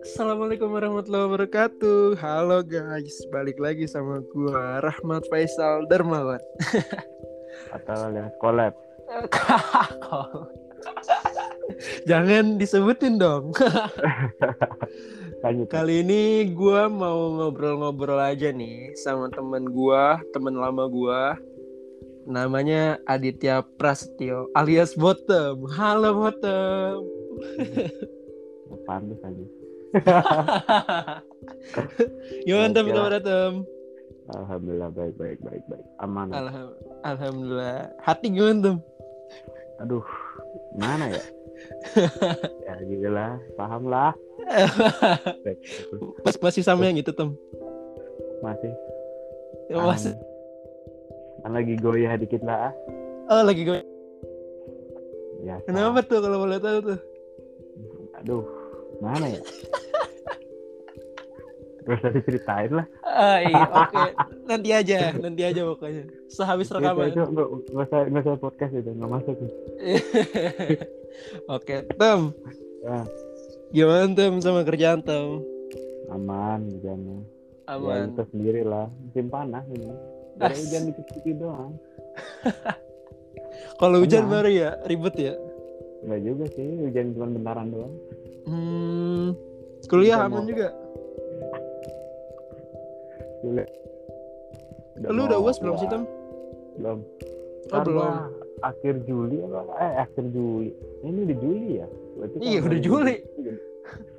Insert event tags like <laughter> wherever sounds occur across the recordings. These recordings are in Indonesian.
Assalamualaikum warahmatullahi wabarakatuh. Halo guys, balik lagi sama gua Rahmat Faisal Darmawan. <laughs> atau alias collab <laughs> Jangan disebutin dong. <laughs> lanjut Kali ini gua mau ngobrol-ngobrol aja nih sama teman gua, teman lama gua. Namanya Aditya Prasetyo alias Bottom. Halo Bottom. pantas aja Gimana Tem? Oke. Kabar Tem? alhamdulillah baik baik baik baik aman Alham- Alhamdulillah. Hati gimana aduh mana ya <laughs> ya gitu lah paham lah <laughs> Mas masih sama yang itu Tem? masih Ya, Mas, kan lagi goyah dikit lah ah. oh lagi gue. ya Kenapa tuh kalau boleh tahu tuh? aduh mana ya terus tadi ceritain lah Ah, iya, <laughs> oke. Nanti aja, nanti aja pokoknya. Sehabis itu, rekaman. itu nggak nggak usah nggak usah podcast itu nggak masuk <laughs> oke, Tem. Ah, Gimana Tem sama kerjaan Tem? aman ya Aman. itu sendiri lah musim panas ini As- hujan dikit-dikit doang <laughs> Kalau hujan Tenang. baru ya ribet ya. Enggak juga sih, hujan cuma bentaran doang. Hmm, kuliah Hujan aman mau- juga. Gila. Lu udah uas belum sih Tem? Belum. Oh, Ntar belum. Akhir Juli apa? Eh, akhir Juli. Ini udah Juli ya? Berarti Iya, udah minggu- Juli.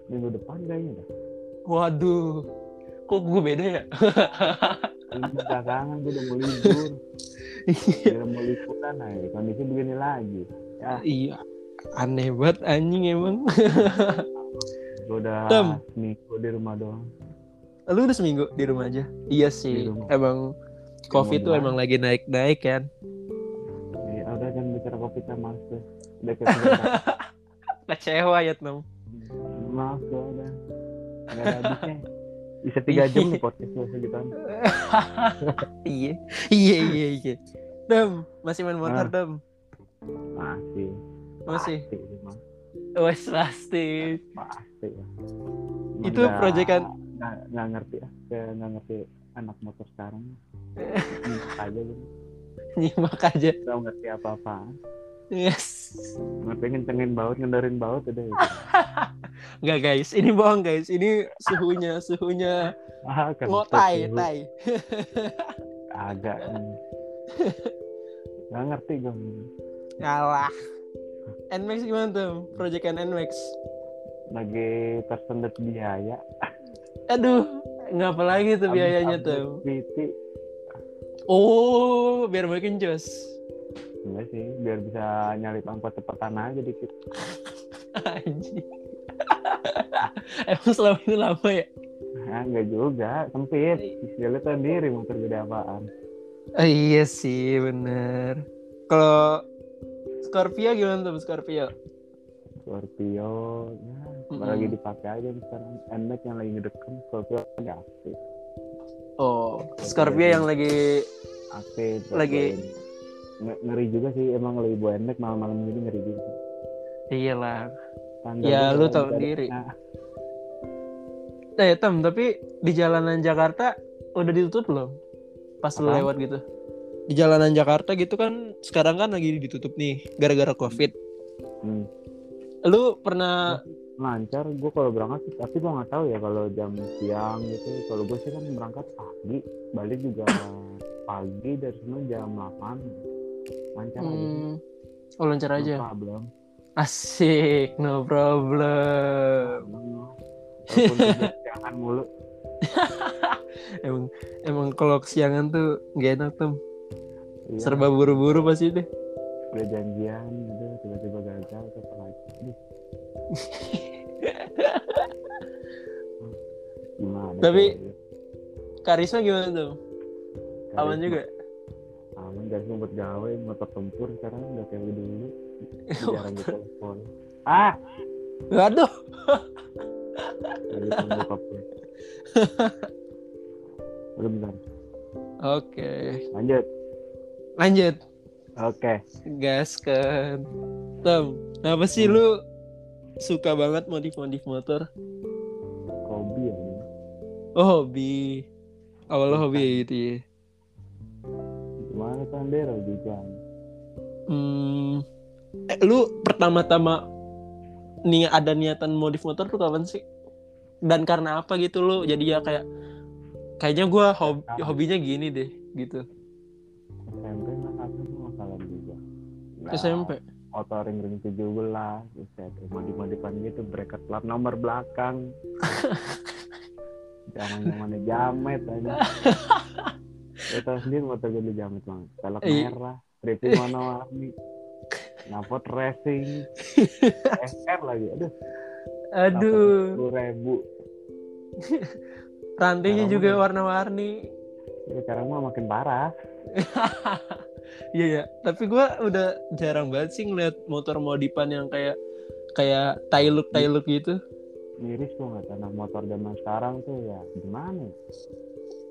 Minggu depan kayaknya dah. Waduh, kok gue beda ya? <laughs> Ini belakangan gue udah mau libur. udah mau liburan aja. Kondisi begini lagi. Ya, iya, aneh banget anjing emang. gue udah Tem. seminggu di rumah doang. Lu udah seminggu di rumah aja? Iya sih, emang COVID tuh emang lagi naik-naik kan. Ya, udah jangan bicara covid sama mas tuh. Udah ketiga. <laughs> Kecewa ya Tem. Maaf gue udah. Gak ada habisnya. Bisa tiga jam nih podcast gue segitu. iya, iya, iya, iya. Dem, masih main motor, Ah. Dem? Masih. Masih? Wes pasti. Pasti. Itu proyekan- Nggak, ngerti ya. Nggak ngerti anak motor sekarang. <laughs> Nyimak aja gitu. Nyimak aja. Nggak ngerti apa-apa. Yes. Ngerti ngencengin baut, ngendarin baut udah <laughs> gitu. Enggak guys, ini bohong guys. Ini suhunya, suhunya Ah, kan. ngotai, suhu. tai. Agak. Nggak ngerti gue. Ngalah. Nmax gimana tuh? Proyekan Nmax. Lagi tersendat biaya. Aduh, ngapa lagi tuh biayanya tuh? PT. Oh, biar makin jos. Enggak sih, biar bisa nyalip angkot cepetan aja dikit. Anjing. <laughs> Emang selama ini lama ya? Nah, enggak juga, sempit. Dia lihat sendiri motor gede apaan. Oh, iya sih, bener. Kalau Scorpio gimana tuh Scorpio? Scorpio, ya, Mm-mm. lagi dipakai aja sekarang. NMAX yang lagi ngedeket, Scorpio lagi aktif. Oh, Scorpio yang lagi Aktif. Lagi-. Nge- ngeri juga sih, emang bawa NMAX malam-malam gini ngeri juga. iyalah. Tanggal Ya, lu tahu bisa- sendiri. Nah, Eh, Tem, tapi di jalanan Jakarta udah ditutup belum? Pas lu lewat gitu. Di jalanan Jakarta gitu kan sekarang kan lagi ditutup nih gara-gara Covid. hmm, Lu pernah lancar, gue kalau berangkat sih, tapi gue nggak tahu ya kalau jam siang gitu. Kalau gue sih kan berangkat pagi, balik juga pagi dari sana jam 8 lancar aja. hmm, oh lancar No aja. problem. Asik, no problem. Siangan mulu. <laughs> Emang emang kalau kesiangan tuh gak enak tuh. Iya, Serba buru-buru pasti deh. udah janjian gitu, tiba-tiba gagal ke lagi. <laughs> Gimana? Tapi-? Karisma gimana tuh? Aman juga. Aman dari buat gawe motor tempur sekarang udah kayak dulu. <laughs> Jarang ditelepon. Ah, Waduh. Udah bentar. Oke. Lanjut. Lanjut. Oke. gas kan Tem apa sih Hmm. lu suka banget modif-modif motor Kobi ya. oh hobi awalnya hobi gitu ya Kan dia juga? hmm eh, lu pertama-tama nih ada niatan modif motor tuh kapan sih dan karena apa gitu lu jadi ya kayak kayaknya gua hobi, hobinya gini deh gitu SMP tuh masalah juga. Nah, SMP Motor ring ring 17, buset, modif modifan gitu, bracket plat nomor belakang. <laughs> Jangan zamannya jamet aja. <laughs> Tau sendiri motor gue jamet banget. Velg Iya. merah, stripping warna-warni, knalpot racing, SR lagi. Aduh, aduh sepuluh ribu. rantainya juga warna-warni Ya, sekarang mah makin parah. <laughs> Iya ya, tapi gua udah jarang banget sih ngeliat motor modifan yang kayak kayak tailuk tailuk gitu. Miris gua nggak tanah motor zaman sekarang tuh ya gimana?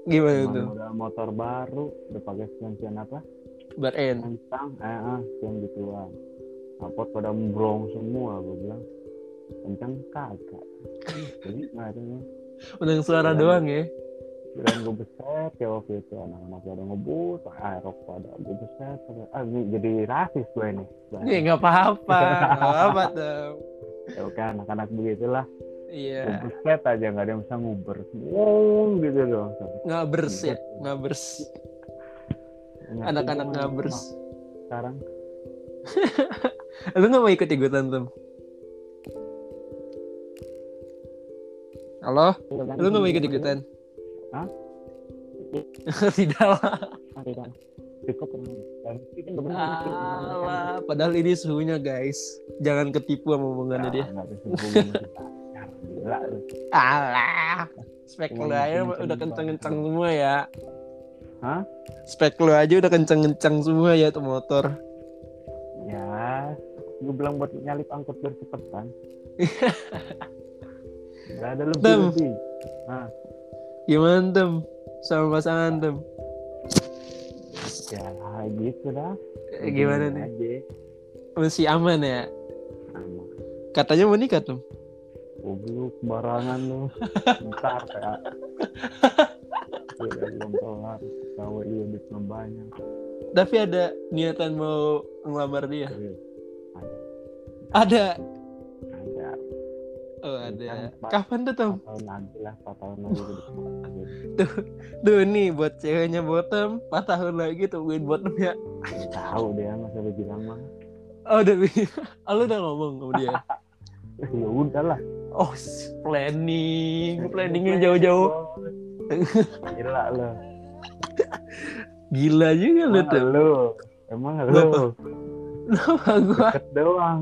Gimana Cuma tuh? modal motor baru udah pakai sekian apa? Bar N. Kencang, eh, eh sekian gituan. Knalpot pada membrong semua, gue bilang. Kencang kagak. Jadi nih. Udah suara doang ya. Kirain gue beset ya waktu itu anak-anak pada ngebut, ah rokok pada gue beset. Ah ini jadi rasis gue nih. Iya nggak apa-apa, nggak apa-apa tuh. Ya oke anak-anak begitulah. Iya, beset aja nggak ada yang bisa nguber. Wow gitu doang. ngabers ya, ngabers. Anak-anak ngabers. Sekarang <laughs> Lu nggak mau ikut ikutan tuh? Halo, lu nggak mau ikut ikutan? Hah? <laughs> Tidak lah. Tidak. Cukup Alah, padahal ini suhunya guys. Jangan ketipu sama omongannya dia. Gila lu. Alah, spek lu aja udah kenceng-kenceng semua ya. Hah? Spek lu aja udah kenceng-kenceng semua ya tuh motor. Ya, gue bilang buat nyalip angkut biar cepetan. <laughs> Gak ada lebih Tem. lebih. Gimana tem? Sama pasangan tem? ya gitu dah. Eh, Gimana nih? Aja. Masih aman ya? Sama. Katanya mau nikah tem? Goblok barangan lu. Ntar kayak. Udah belum kelar. Tahu iya duit belum banyak. Tapi ada niatan mau ngelamar dia? Iya. Ada. Ada. Ada. Oh ada. Kan. Kapan tuh? Empat tahun lagi lah. Empat tahun lagi udah Tuh nih buat ceweknya bottom 4 tahun lagi tungguin bottom ya. Tahu dia masa bilang mah. Oh udah <laughs> oh, lu udah ngomong sama dia. <laughs> <laughs> ya udahlah. Oh planning, planningnya jauh-jauh. <laughs> Gila lu. Gila juga Emang tuh. lu. Emang lu. Kenapa gua? Deket doang.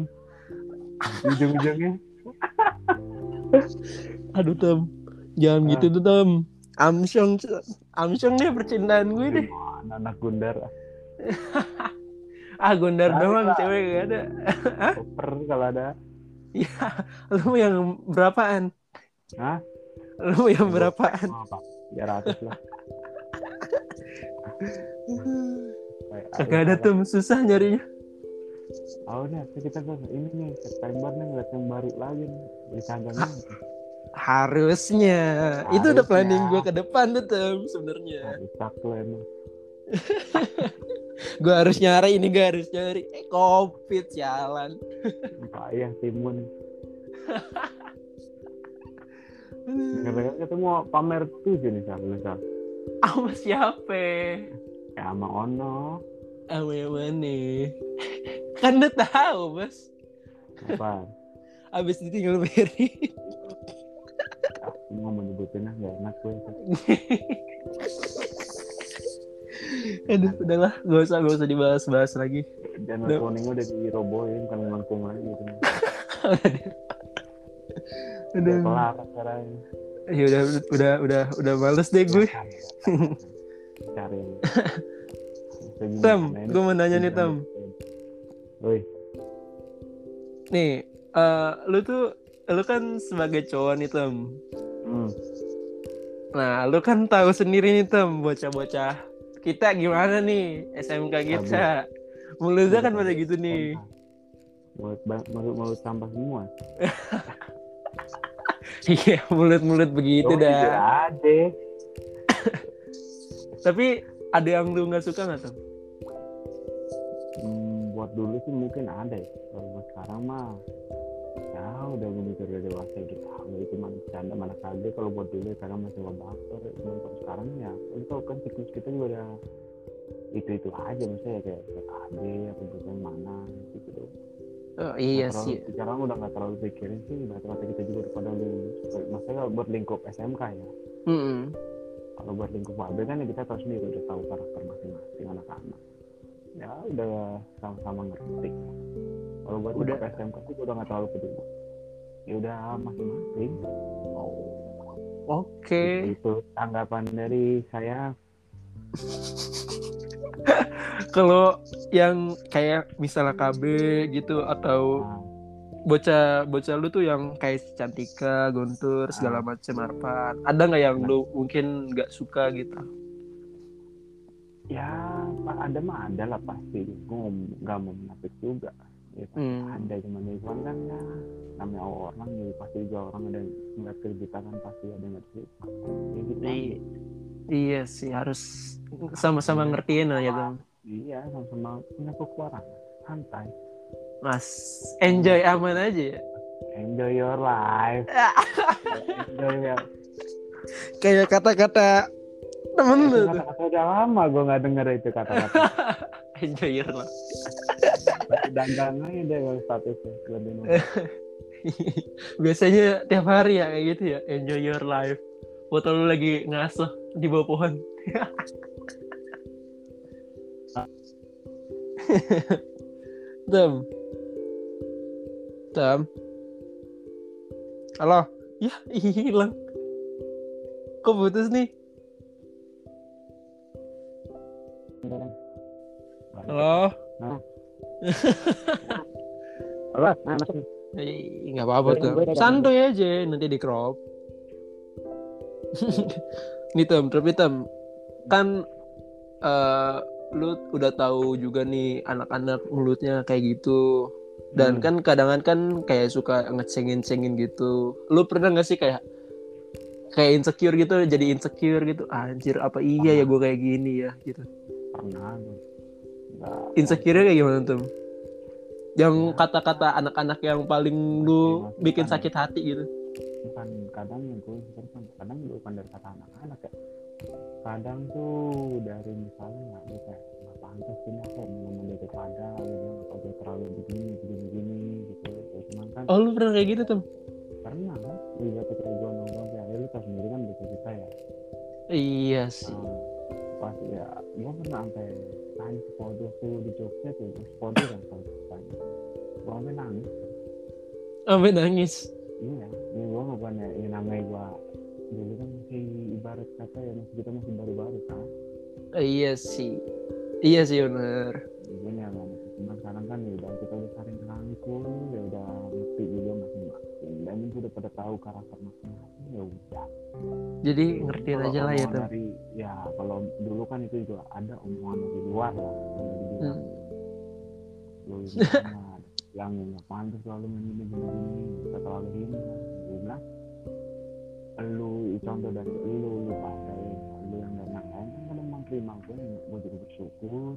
Ujung-ujungnya. Aduh tem, jangan Ah. gitu tuh tem. Amsyong, Amsyong nih percintaan gue deh. Anak gundar. <laughs> Ah gondar Cari doang, cewek gak ada. Koper kalau ada. Lu yang berapaan? Hah? Lu yang berapaan? Apa? 300 lah. Kagak ada tuh. susah nyarinya. Oh nih, kita tuh ini nih September nih ngeliat yang baru lagi nih. Beli kagak nih. Harusnya. Itu udah Harusnya. planning gue ke depan tuh tem sebenarnya. Rusak lu emang. <laughs> Gue harus nyari ini, gue harus nyari. Eh, covid sialan. Payah timun. Dengar-dengar kita mau pamer tujuh nih Sal. Lu, Sal. Sama siapa? Ya sama Ono. Sama yang mana? Kan udah tahu, Bos. Apa? Abis ditinggal Mary. Aku mau menyebutinnya nggak enak gue. <laughs> <laughs> Aduh, udahlah. Gak usah, gak usah dibahas-bahas lagi. Dan warningnya udah dirobohin kan melengkung lagi gitu. <laughs> Udah kelar sekarang. Ya udah, udah, udah, udah males deh gue. Cari. <laughs> Tem, gue mau nanya nih, Tem. Woi, Nih, eh lu tuh, lu kan sebagai cowok nih, Tem. hmm. Nah, lu kan tahu sendiri nih, Tem, bocah-bocah kita gimana nih? SMK kita. mulutnya kan pada gitu nih. Mulut mulut mulut sampah semua. <laughs> Iya mulut-mulut begitu Oh, dah. jujur aja. <coughs> Tapi ada yang lu nggak suka nggak tuh Hmm, buat dulu sih mungkin ada ya. Kalau buat sekarang mah ya udah begitu udah dewasa gitu ah, itu cuma bercanda mana kagak kalau buat dulu sekarang masih mau baper cuman kalau sekarang ya lu tau kan siklus kita juga udah itu itu aja maksudnya kayak PKB atau bukan mana gitu dong. Oh, iya sih. sekarang udah nggak terlalu pikirin sih rata-rata kita juga udah pada lulus maksudnya kalau buat lingkup SMK ya. Mm-mm. kalau buat lingkup AB kan ya kita tahu sendiri udah tahu karakter masing-masing anak-anak. Ya udah sama-sama ngerti kalau buat Udah. SMK sih udah nggak terlalu peduli. Ya udah masing-masing. Oke. Itu tanggapan dari saya. <laughs> Kalau yang kayak misalnya KB gitu atau nah, bocah bocah lu tuh yang kayak Cantika, Guntur segala macam Arpan. Ada nggak yang lu mungkin nggak suka gitu? ya ada mah ada lah pasti. Gue nggak mau menafik juga ya, pasti Hmm. ada cuman ya cuman kan ya namanya orang ya pasti juga orang ada yang ngeliat ke kita kan pasti ada yang nggak suka ya gitu. I- iya sih harus sama-sama ngertiin lah ya tuh. Iya, sama-sama punya kekuatan. Santai. Mas enjoy aman aja ya. Enjoy your life. Enjoy your... Kayak kata-kata temen Itu lu kata-kata udah lama gue nggak denger itu kata-kata. <laughs> Enjoy your life. Dandan aja deh kalau statusnya. Lebih nomor. <laughs> Biasanya tiap hari ya kayak gitu ya. Enjoy your life. Foto lu lagi ngasuh di bawah pohon. <laughs> Tem. Tem. Halo. Ya, hilang. Kok putus nih? Halo. Halo, nah, masuk. Eh, nggak apa-apa tuh. Santuy aja, nanti di crop. <laughs> nih tem, tapi tem, kan eh lu udah tahu juga nih anak-anak mulutnya kayak gitu. Dan Hmm. kan kadang kan kayak suka ngecengin-cengin gitu. Lu pernah nggak sih kayak kayak insecure gitu, jadi insecure gitu. Anjir, apa iya ya gue kayak gini ya gitu. Pernah. Insecure kayak gimana tuh? Yang kata-kata anak-anak yang paling lu Oke, bikin masukan. sakit hati gitu. bukan kadang yang gue kan kadang bukan dari kata anak-anak ya kadang tuh dari misalnya nggak dia kayak nggak pantas ini apa yang ngomong dia kepada gitu apa dia terlalu begini begini begini gitu ya cuman kan Oh lu pernah kayak gitu tuh? pernah kan juga ketika gue nongkrong kayak ya lu tau sendiri kan bisa kita ya Iya sih. Tuh di Jogja tuh sepodok kan tanya gue sampai nangis Sampai nangis. iya ini gue bukan ya ini namanya gue dulu kan masih ibarat kata ya masih kita masih baru-baru kan iya sih. Iya sih bener. Dan itu udah pada tahu karakter masing-masing ya udah Jadi Kalau aja lah ya tuh. dari ya kalau dulu kan itu juga ada omongan dari luar lah yang dibilang lu ini yang nggak pantas selalu main gini gini gini terlalu ini gue bilang lu contoh dari lu lu pandai lu yang dan yang lain kan kadang emang terima gue gue juga bersyukur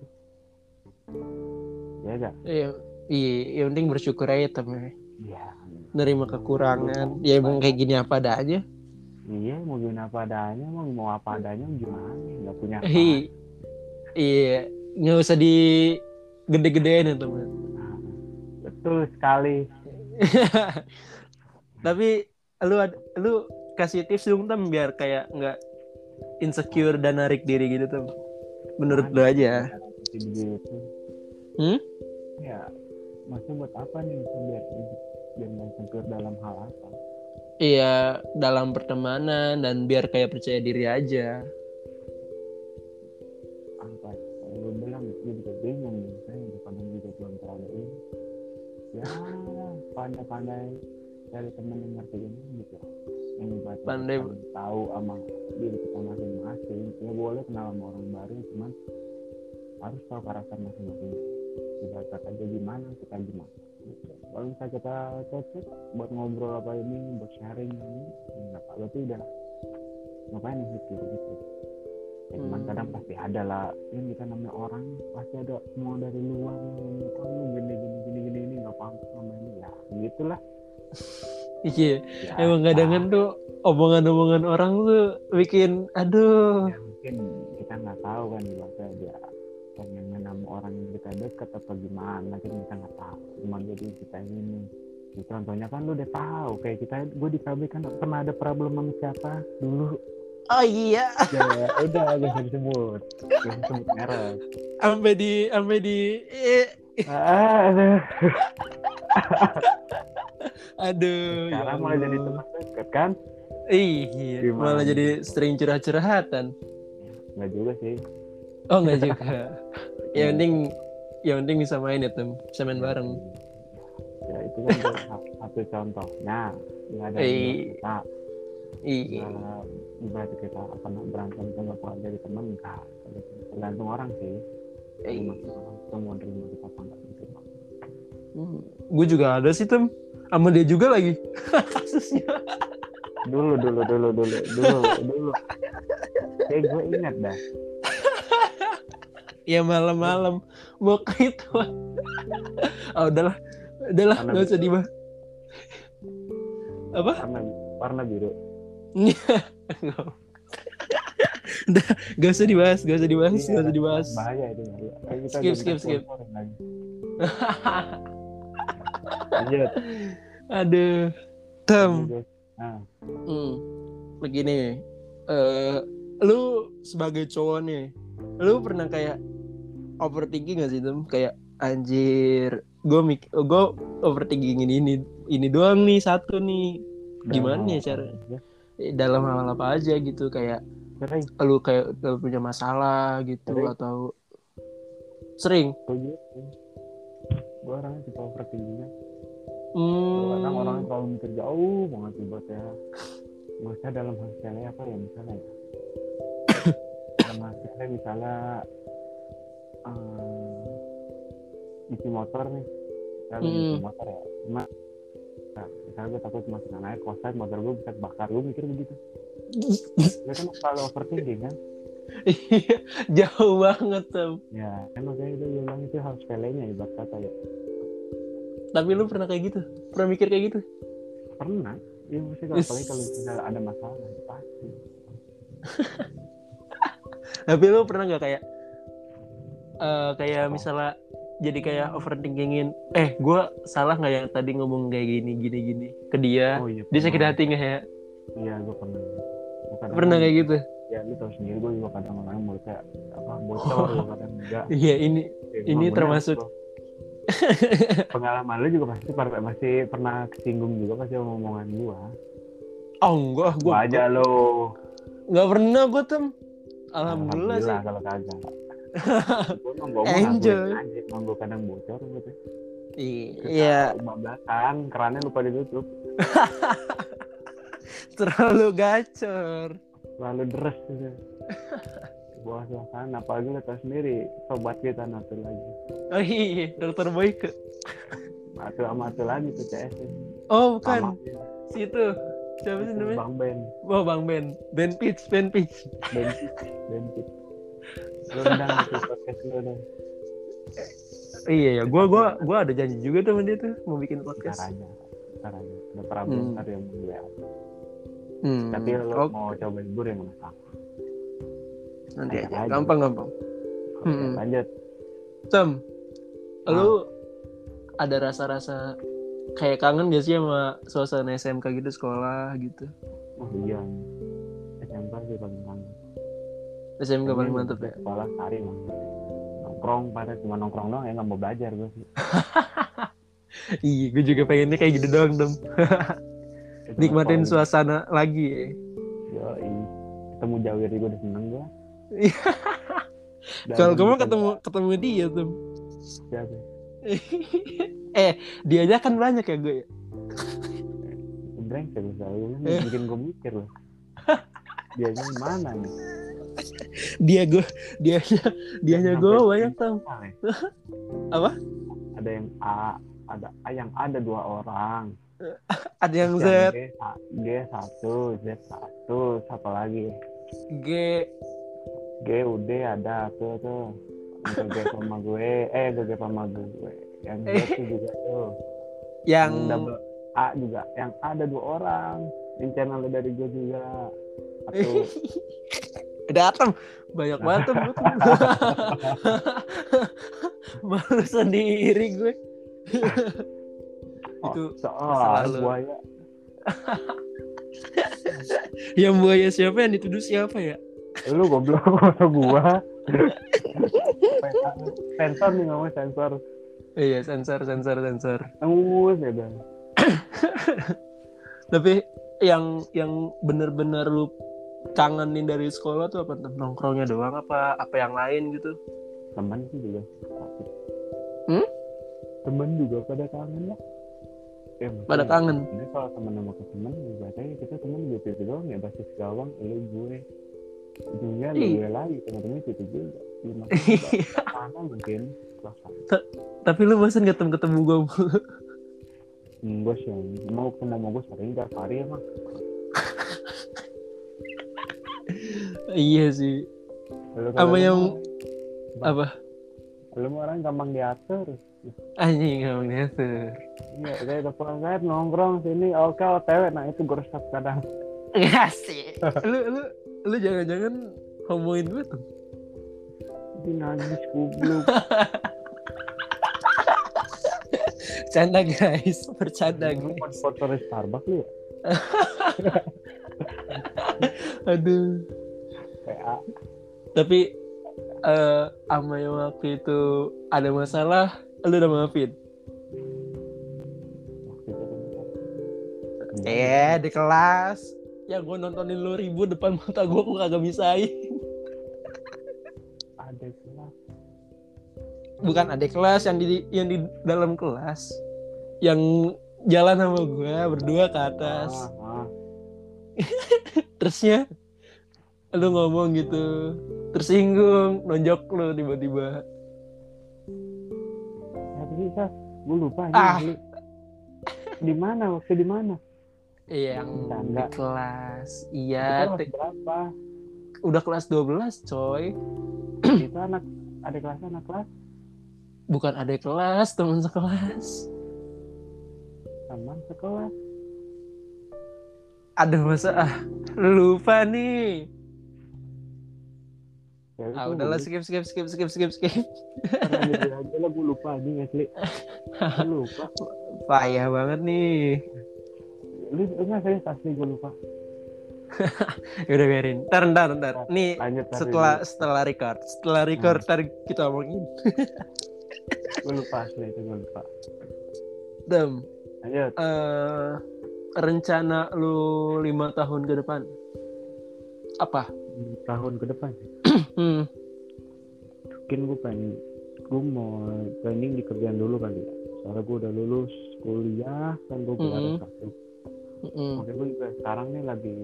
ya gak Iya. Iya, yang penting bersyukur aja temen. Iya Nerima kekurangan. Ya emang kayak gini apa adanya. iya mau gimana apa adanya mau mau apa adanya gimana nggak punya apa Hi- Iya, nggak usah di gede-gedein ya temen. Nah, betul sekali <laughs> Tapi lu lu kasih tips dong tem biar kayak nggak insecure dan narik diri gitu tem. Menurut lu aja. Begitu Hmm? ya maksudnya buat apa nih biar biar nggak insecure dalam hal apa. Iya, dalam pertemanan dan biar kayak percaya diri aja. apa? Kalau gue bilang gue juga bingung nih. Saya juga juga belum terlalu ini. Ya pandai-pandai cari temen yang ngerti ini gitu. Yang buat Pandai- tahu sama diri kita masing-masing. Ya boleh kenal sama orang baru cuman harus tahu karakter masing-masing. Kita aja gimana kita gimana kalau misalnya kita cocok buat ngobrol apa ini buat sharing ini ya nggak apa berarti udah ngapain gitu gitu? Ya, cuman Hmm. kadang pasti ada lah. Yang kita namanya orang pasti ada mau dari luar yang oh, lu gini gini gini gini ini nggak paham sama ini. Ya gitulah. <laughs> Iya, ya, emang kadang kan tuh omongan-omongan orang tuh bikin aduh. ya mungkin kita nggak tahu kan ibaratnya dia pengen sama orang yang kita deket apa gimana kan kita nggak tahu. Cuma jadi kita ini Ya, contohnya kan lu udah tahu kayak kita gue di KB kan pernah ada problem sama siapa? Dulu. Oh iya, ya udah gak usah disebut gak usah sebut merek. Sampai di sampai di ah, <laughs> aduh. aduh. ya sekarang malah jadi teman deket kan? Iya, Gimana? malah jadi sering curhat-curhatan. nggak juga sih Oh enggak juga. <laughs> yang penting yang penting bisa main ya, Tem. Bisa main bareng. ya itu kan satu- satu contohnya nggak ada yang kita Iya. Nah, ibarat kita pernah berantem sama keluar dari teman enggak tergantung orang sih Eh, itu mau terima kita apa enggak gitu gue juga ada sih, Tem. Sama dia juga lagi. <laughs> Kasusnya. dulu dulu dulu dulu dulu dulu <laughs> kayak gue ingat dah Ya malam-malam mau ke itu. <laughs> ah udahlah. Udahlah, Karena nggak usah dibahas. Apa? warna warna biru <laughs> Udah, gak usah dibahas, gak usah dibahas, Iya, gak usah dibahas. bahaya itu bahaya. Skip, skip, skip. <laughs> lanjut Aduh. Tem, nah hmm. begini. eh lu sebagai cowok nih, lu pernah kayak overthinking gak sih, Tem? Kayak anjir, gue mik gue overthinking ini, ini ini doang nih satu nih. Gimana ya cara-. Eh, Dalam hal apa aja gitu kayak sering lu kayak gak punya masalah gitu Sering. atau sering. gue gitu gue orangnya tipe overthinking kan Hmm. kadang orang terlalu mikir jauh banget buat ya maksudnya dalam hal apa ya misalnya ya sepele misalnya eh, isi motor nih misalnya Mm. isi motor ya cuma nah, misalnya gue takut masukin air kosan motor gue bisa bakar gue mikir begitu gue kan selalu overthinking kan Iya, <laughs> jauh banget Tem. ya kan makanya itu gue bilang itu hal sepelenya ibarat kata ya Tapi lu pernah kayak gitu? Pernah mikir kayak gitu? pernah ya maksudnya Is- apalagi kalau <laughs> misalnya ada masalah ya pasti <laughs> Tapi lu pernah nggak kayak eh kayak misalnya jadi kayak overthinkingin eh gue salah nggak yang tadi ngomong kayak gini gini gini ke dia? Oh iya dia sakit pernah. hati nggak ya? Iya gue pernah. Gua kadang- pernah kayak gitu? Ya lu tahu sendiri gue juga kadang orang mulutnya apa bocor gue kadang enggak. Iya ini Ya, Ini termasuk- bro. pengalaman lu juga pasti per- masih pernah kesinggung juga pasti omongan gua. Oh enggak gue gua aja lo nggak pernah gue tem alhamdulillah sih. kalau kagak. <laughs> Gua emang gua Enjoy. gua kadang bocor gitu. Iya. Bablasan kerannya lupa ditutup. <laughs> Terlalu gacor. Lalu deres gitu. <laughs> Buah kan apalagi tau sendiri sobat kita natu lagi. Oh iya dokter Boyke. Atu sama atu lagi tuh CS oh sama. Bukan situ siapa sih namanya? Bang Ben. Oh bang Ben. Ben Pitch Ben Pitch Ben Ben lu undang ke podcast lu dong iya ya gua gua gua ada janji juga tuh sama dia tuh mau bikin podcast. Ntar aja udah problem Hmm. ntar yang gue hmm. tapi lu oke. mau coba libur yang mana nanti aja aja. gampang gampang. Hmm. lanjut. Tem Ah. lu ada rasa-rasa kayak kangen gak sih sama suasana SMK gitu sekolah gitu? Oh iya. SMP sih paling kangen. SMK paling Ini mantep ya? sekolah sehari mah nongkrong pada cuma nongkrong doang ya nggak mau belajar gue sih. <laughs> Iya gue juga pengennya kayak gitu doang <laughs> Itu nikmatin suasana lagi ya. Yoi. ketemu Jawir juga udah seneng gue <laughs> kalau kamu ketemu ketemu dia tuh siapa <laughs> eh dia aja kan banyak ya gue? Brengsek lu selalu Eh. bikin gue mikir loh <laughs> dia mana nih? Dia gue dia dia nya gue banyak tau. ya. <laughs> Apa? ada yang A ada A yang ada dua orang. Ada yang Z. G, sa- G satu Z satu siapa lagi? G. G UD ada tuh tuh G sama gue eh G sama gue. Yang Z tuh juga tuh. Yang double A juga. Yang A ada dua orang. Yang channel dari gue juga. Satu. <laughs> Datang banyak <laughs> banget tuh <laughs> malu sendiri gue. Oh, itu soal buaya. Yang buaya siapa? Yang dituduh siapa ya? Lu goblok masa gua sensor nih ngomong sensor. Iya sensor sensor sensor. Engus ya bang. <coughs> Tapi yang yang bener-bener lu kangenin dari sekolah tuh apa? Tuh? nongkrongnya doang apa? Apa yang lain gitu? Teman sih juga. Hmm? teman juga pada kangen lah. Ya, pada kangen? Jadi kalau teman sama ke teman ya berarti kita teman gitu itu doang ya basis gawang lu gue ujungnya lu Ih. gue lagi teman-teman itu juga? <laughs> Ya, maksudnya mana mungkin tapi lu bosan ketemu ketemu gue gue sih mau ketemu sama gue sering tiap hari emang iya sih. Apa yang- apa? Lu orang gampang diatur? Anjing ngomong tuh Iya, saya udah pulang kan nongkrong sini, oke otw, nah itu gue resep kadang. Iya sih. <laughs> lu lu lu jangan-jangan homoin gue tuh. Ini nangis goblok. <laughs> Bercanda guys, bercanda Lu guys. sponsor Starbucks lu ya? <laughs> Aduh. PA. Tapi eh sama yang waktu itu ada masalah, lu udah maafin? Eh di kelas. Ya gue nontonin lu ribut depan mata gue, gue kagak bisain. Ada kelas. Bukan adik kelas yang di yang di dalam kelas. Yang jalan sama gue berdua ke atas. Ah, ah. <laughs> terusnya lu ngomong gitu tersinggung nonjok lu tiba-tiba Ya bisa, gue lupa. Ah. Di mana waktu di mana? Iya, yang Bercanda. di kelas iya kelas te- berapa? udah kelas 12 coy Itu anak ada kelas anak kelas bukan ada kelas teman sekelas teman sekelas. ada masa ah lupa nih Ya, ah udahlah skip skip skip skip skip skip aja, lah gue lupa aja asli. <laughs> Lupa. payah banget nih Lu enggak saya asli gue lupa. <laughs> Ya udah biarin ntar ntar ntar nih Lanjut setelah setelah record setelah record ntar kita omongin <laughs> gue lupa asli itu gue lupa. Dem Lanjut. eh rencana lu lima tahun ke depan apa? tahun ke depan <clears throat> Hmm. mungkin gue pengen gue mau training di kerjaan dulu kali ya soalnya gue udah lulus kuliah kan gue Mhm. satu Mm-mm. makanya gue juga sekarang nih lagi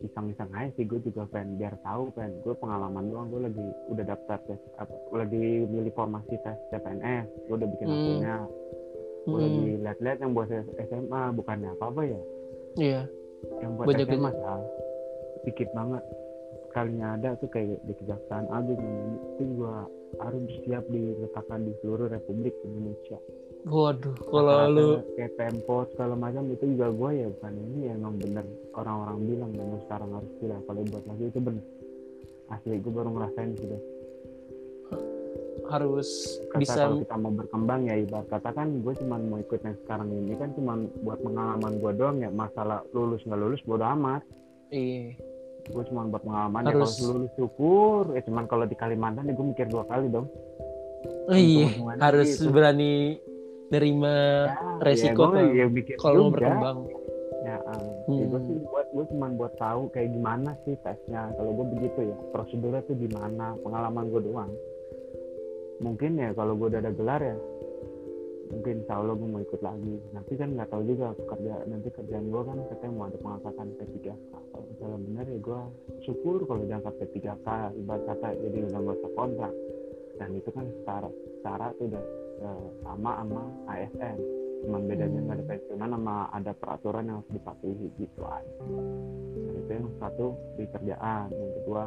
iseng-iseng aja sih gue juga pengen biar tahu pengen gue pengalaman doang gue lagi udah daftar tes apa lagi milih formasi tes CPNS gue udah bikin Hmm. akunnya gue Mm-mm. lagi lihat-lihat yang buat SMA bukannya apa apa ya Iya. yang buat Banyak SMA sal dikit banget sekalinya ada tuh kayak di kejaksaan agung itu gua harus siap diletakkan di seluruh Republik Indonesia Waduh, kalau lu kayak tempo segala macam itu juga gua ya bukan ini ya emang bener. Orang-orang bilang memang sekarang harus tidak kalau buat lagi itu bener. Asli gua baru ngerasain sudah harus kata bisa kalau kita mau berkembang ya ibarat kata kan gue cuma mau ikut yang sekarang ini kan cuma buat pengalaman gua doang ya. Masalah lulus nggak lulus bodo amat. Iya. gue cuma buat pengalaman ya. Harus- kalau lulus syukur. Ya cuman kalau di Kalimantan ya gue mikir dua kali dong. Oh, iya, harus gitu. berani nerima resiko ya, tuh ya mikir kalau mau berkembang. ya, uh, Hmm. gue sih buat gue cuma buat tahu kayak gimana sih tesnya. Kalau gue begitu ya prosedurnya tuh gimana pengalaman gue doang. Mungkin ya kalau gue udah ada gelar ya mungkin insya Allah gue mau ikut lagi. Nanti kan nggak tahu juga kerja nanti kerjaan gue kan katanya mau ada pengangkatan P3K kalau misalnya benar ya gue syukur kalau diangkat P3K ibarat kata jadi udah nggak usah kontrak. Dan itu kan secara secara itu udah eh, sama sama ASN cuman bedanya nggak ada pensiunan sama ada peraturan yang harus dipatuhi gitu aja dan itu yang satu di kerjaan yang kedua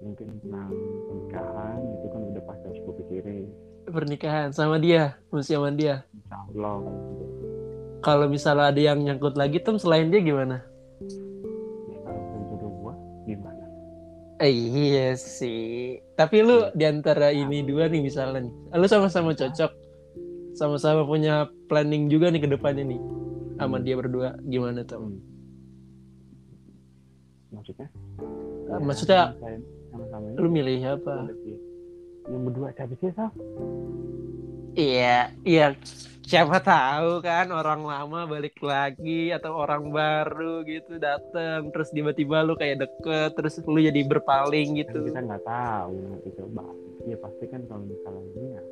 mungkin tentang pernikahan itu kan udah pasti harus gue pikirin Pernikahan sama dia, masih sama dia. insya Allah. Kalau misalnya ada yang nyangkut lagi tuh selain dia gimana? Eh, iya sih. Tapi lu di antara ini dua nih misalnya nih, lu sama-sama cocok, sama-sama punya planning juga nih ke depannya nih, sama dia berdua gimana tuh? Hmm. maksudnya Eh, maksudnya sama- sama-sama lu milih apa? yang berdua siapa sih Sal? Iya, iya. Siapa tahu kan orang lama balik lagi atau orang baru gitu datang terus tiba-tiba lu kayak deket terus lu jadi berpaling kan gitu. kita nggak tahu nanti coba ya pasti kan kalau misalnya ini ya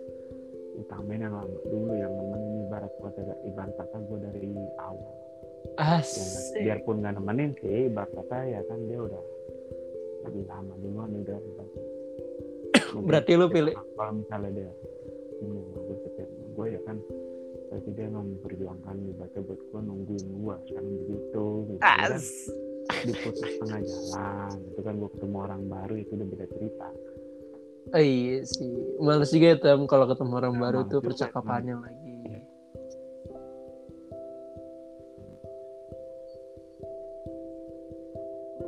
utamain yang lama dulu yang nemenin ibarat kata ibarat kata gue dari awal ya, Asik. biarpun nggak nemenin sih ibarat kata ya kan dia udah lebih lama duluan udah. <coughs> Mungkin Berarti lu pilih kalau misalnya dia ini gue setiap gue ya kan berarti dia nggak memperjuangkan ibaratnya buat gue nungguin gue sekarang begitu gitu kan? as. diputus tengah jalan itu kan gue ketemu orang baru itu udah beda cerita Oh, iya sih. Males juga ya Tem kalau ketemu orang Nah, baru tuh percakapannya lagi.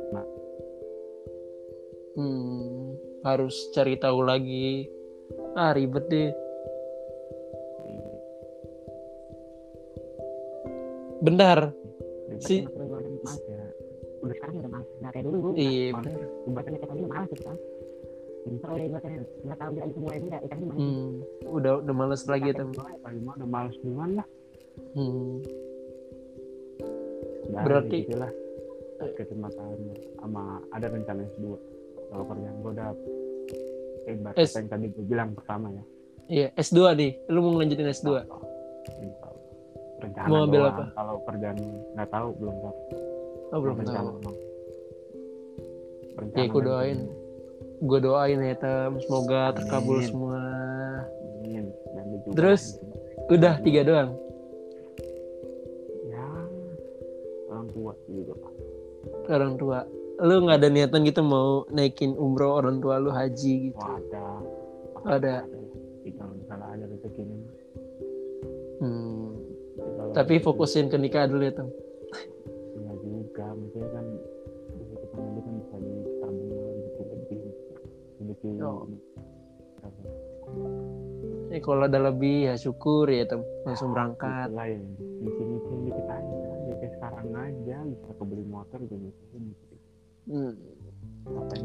Nah. Hmm, harus cari tahu lagi. Ah, ribet deh. Bentar. Si- udah ya udah sekarang udah males nggak kayak dulu gue Iya, benar. tadi gitu kan males Hmm, udah udah males lagi ya Tem. paling mau udah males duluan lah Hmm. Udah Berarti- lah kecemasan sama ada rencana S2 kalau kerjaan gue udah ibarat S- yang tadi gue bilang pertama ya Iya, S2 nih. Lu mau ngelanjutin S2? Insya. Rencana Mau ambil doang. apa? kalau kerjaan nggak tahu belum tahu Oh, belum rencana tahu. doang. Ya, Rencana dan doain. Gue doain ya Tem, semoga terkabul Amin. semua. Amin. Dan lu juga Terus? Udah tiga doang. ya orang tua juga pak orang tua lu nggak ada niatan gitu mau naikin umroh orang tua lu haji gitu Wah, ada Ada. Kalau misalnya ada rezeki tapi fokusin ke nikah dulu ya tem Iya juga, maksudnya kan bisa kita nanti kan bisa ditabung rezeki lebih, rezeki Oh. eh kalau ada lebih ya syukur ya tem langsung berangkat itulah yang nyicil-nyicil dikit aja, ya kayak sekarang aja bisa kebeli motor gitu. hmm.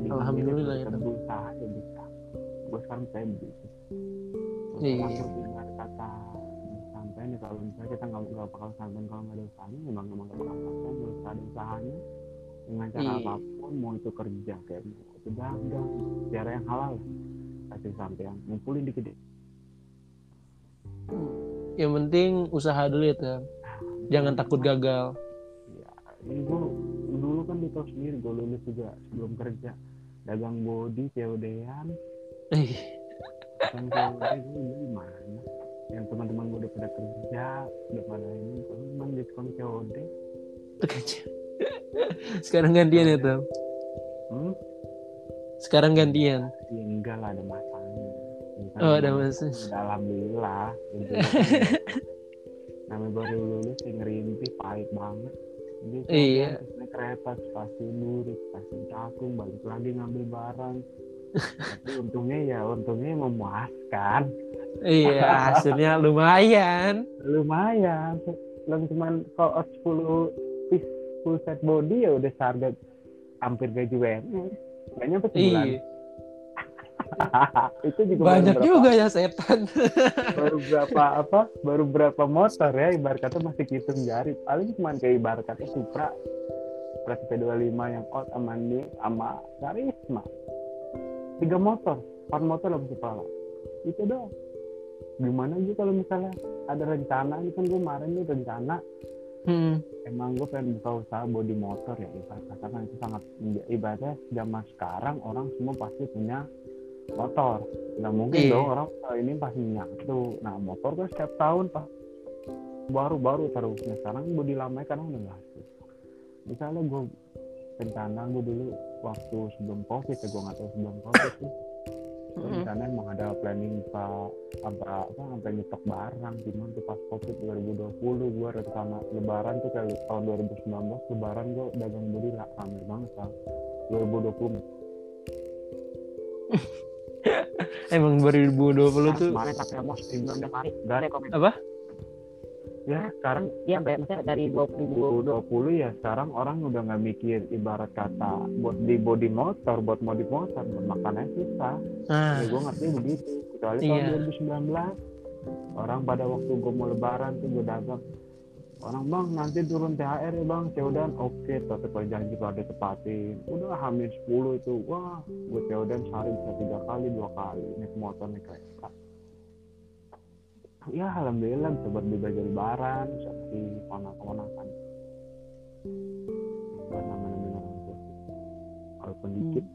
Yang Alhamdulillah ya, Tam. berusaha ya bisa. Gue sekarang saya begitu. Iya. Kata nih kalau misalnya kita nggak nggak bakal sampai kalau nggak ada usahanya, memang emang nggak bakal sampai harus ada usahanya. Dengan cara Iya. apa pun mau itu kerja kayak mau itu dagang cara yang halal. Kasih sampean ngumpulin dikit yang penting usaha dulu ya tem jangan takut gagal. Ya ini gue dulu kan di tahu sendiri gue lulus juga sebelum kerja. Dagang body COD-an eh. Dagang COD gue gimana yang teman-teman gue udah pada kerja udah pada ini kalau memang diskon COD <laughs> sekarang gantian ya tem hmm? sekarang gantian? Ya enggak lah ada masanya kan oh ada memang mas udah alhamdulillah <laughs> namanya baru lulus yang ngerintih pahit banget. Jadi Iya. naik kereta stasiun Duri stasiun Cakung balik lagi ngambil barang. <laughs> Tapi untungnya ya untungnya memuaskan iya hasilnya lumayan. Lumayan. Belum cuman kalau 10 piece full set body ya udah seharga hampir gaji WNR nggak nyampe sebulan. Iya <laughs> itu juga banyak berapa- juga ya setan. <laughs> Baru berapa apa? Baru berapa motor ya ibarat kata masih hitung jari. Paling cuma kayak ibarat kata Supra Supra P25 yang out sama ini sama Karisma. Tiga motor empat motor lah kepala itu doang gimana sih kalau misalnya ada rencana ini kan gue kemarin nih rencana. Hmm. emang gue pengen buka usaha body motor ya ibaratnya karena itu sangat ibaratnya zaman sekarang orang semua pasti punya motor. Nggak mungkin Iya. dong orang kalau ini pasti nyatu. Nah motor kan setiap tahun pas baru-baru terusnya sekarang body lama karena udah nggak misalnya gue rencana gue dulu waktu sebelum covid ya gue nggak tahu sebelum covid sih rencana emang ada planning pak apa apa sampai nyetok barang. Cuman tuh pas covid 2020 gue rencana lebaran tuh kayak tahun 2019 lebaran gue dagang body lah. Rame banget kan 2020 <laughs> Emang 2020 tuh kemarin pakai bulan Januari gak ada komen. apa? Ya sekarang Mbak. Maksudnya dari 2020 2020 ya sekarang orang udah nggak mikir ibarat kata buat di body motor buat modif motor buat makannya susah. Ah, ya gue ngerti begitu. Kecuali Iya. tahun 2019 orang pada waktu gue mau lebaran tuh gue dagang. Orang bang nanti turun THR ya bang. Ceodan oke tapi kalau janji kalau ada tepatin. Udah hamil 10 itu. Wah gue Ceodan sehari bisa tiga kali dua kali naik motor naik kereta ya alhamdulillah bisa buat beli baju lebaran bisa beli ponak-ponakan buat nama-nama orang tua walaupun dikit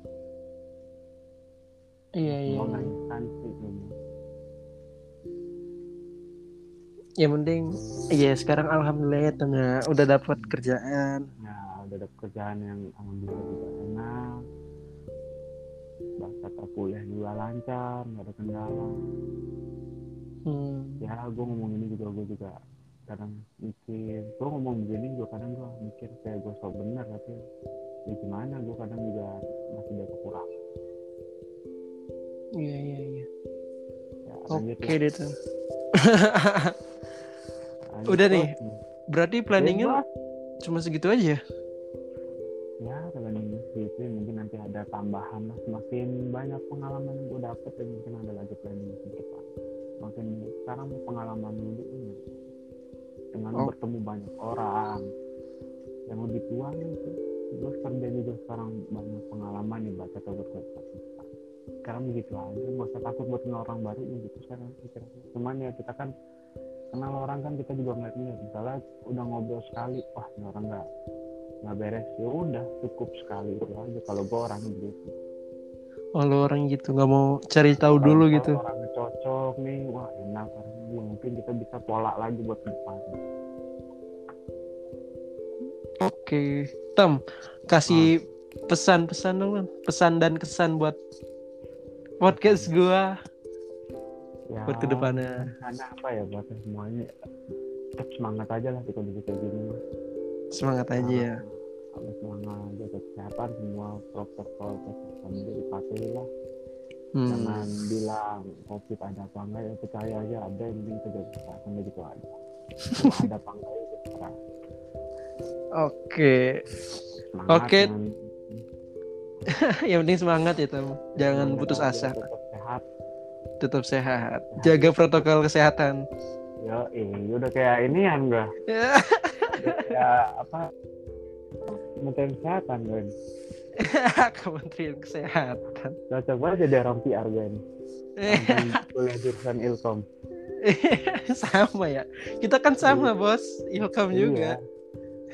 iya iya. mau iya. sih. Yang penting iya sekarang alhamdulillah ya tengah udah dapat kerjaan. ya udah ada kerjaan yang alhamdulillah juga enak bahasa kuliah juga lancar nggak ada kendala Hmm. ya gue ngomong ini juga gue juga kadang mikir gue ngomong begini juga kadang gue mikir kayak gue sok bener tapi ya gimana gue kadang juga masih ada kekurangan Iya iya iya. ya, Oke ya. deh tuh. Udah nih. Berarti planningnya Bebas. cuma segitu aja. ya planning itu mungkin nanti ada tambahan lah semakin banyak pengalaman gue dapet dan mungkin ada lagi planning ke depan makin sekarang pengalaman dulu ini. Dengan Oh. bertemu banyak orang. Yang lebih tua itu terus kerja juga sekarang banyak pengalaman nih baca atau berkata sekarang begitu aja. Gak usah takut buat kenal orang baru ya gitu. Sekarang pikir cuman ya kita kan kenal orang kan kita juga ngeliat ngeliat misalnya udah ngobrol sekali wah ini orang nggak nggak beres. Ya udah cukup sekali itu aja. Kalau gue orangnya begitu Oh lu orang gitu nggak mau cari tahu dulu Kalau gitu. orangnya cocok nih wah enak orangnya ya mungkin kita bisa pola lagi buat depan Oke. Tem kasih pesan-pesan dong. Pesan dan kesan buat podcast gua ya buat ke depannya. karena apa ya buat semuanya tetap semangat aja lah kita kayak gini Semangat aja ya. Semangat jaga kesehatan semua protokol kesehatan itu dipatuhi lah Hmm. jangan bilang covid ada apa enggak ya percaya aja ada yang penting jaga kesehatan begitu aja Kalau ada apa enggak ya terserah Oke. semangat Oke. <laughs> Yang penting semangat ya Tem. Jangan jaga putus asa. tetap sehat Tetap sehat. Jaga protokol kesehatan. Yo, eh, udah kayak ini ya enggak? <laughs> Udah kayak apa? Kementerian Kesehatan kan. <laughs> Kementerian Kesehatan. Cocok banget jadi orang PR kan. Kuliah jurusan Ilkom. <laughs> sama ya. Kita kan sama bos. Ilkom juga. Iya.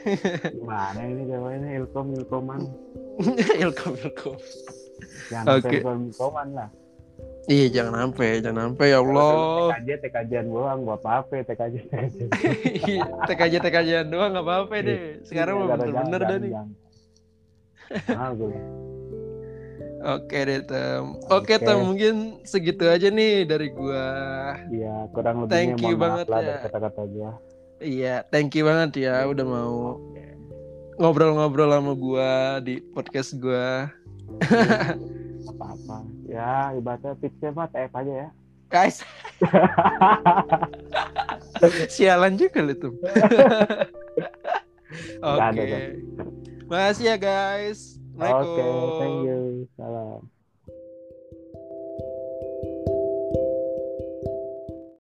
<laughs> Gimana ini jawabannya Ilkom Ilkoman? Ilkom Ilkom. Jangan sampai Ilkom Ilkoman lah. Iya jangan sampai, jangan sampai ya Allah. TKJ TKJ doang, gua apa-apa TKJ TKJ. TKJ TKJ doang nggak apa-apa deh. Sekarang mah Iya, jangan, bener-bener dah nih. jangan. Mahal gue. Oke deh Tem. Oke Oke. Tem mungkin segitu aja nih dari gua. Iya, kurang lebihnya Thank you banget lah ya. kata-kata gua. Iya, thank you banget ya udah mau ngobrol-ngobrol sama gua di podcast gua. <laughs> apa-apa. Ya, ibaratnya tipsnya mah TF aja ya. Guys. <laughs> Sialan juga lu tuh. <laughs> Oke. Makasih ya guys. Oke, Assalamualaikum. thank you. Salam.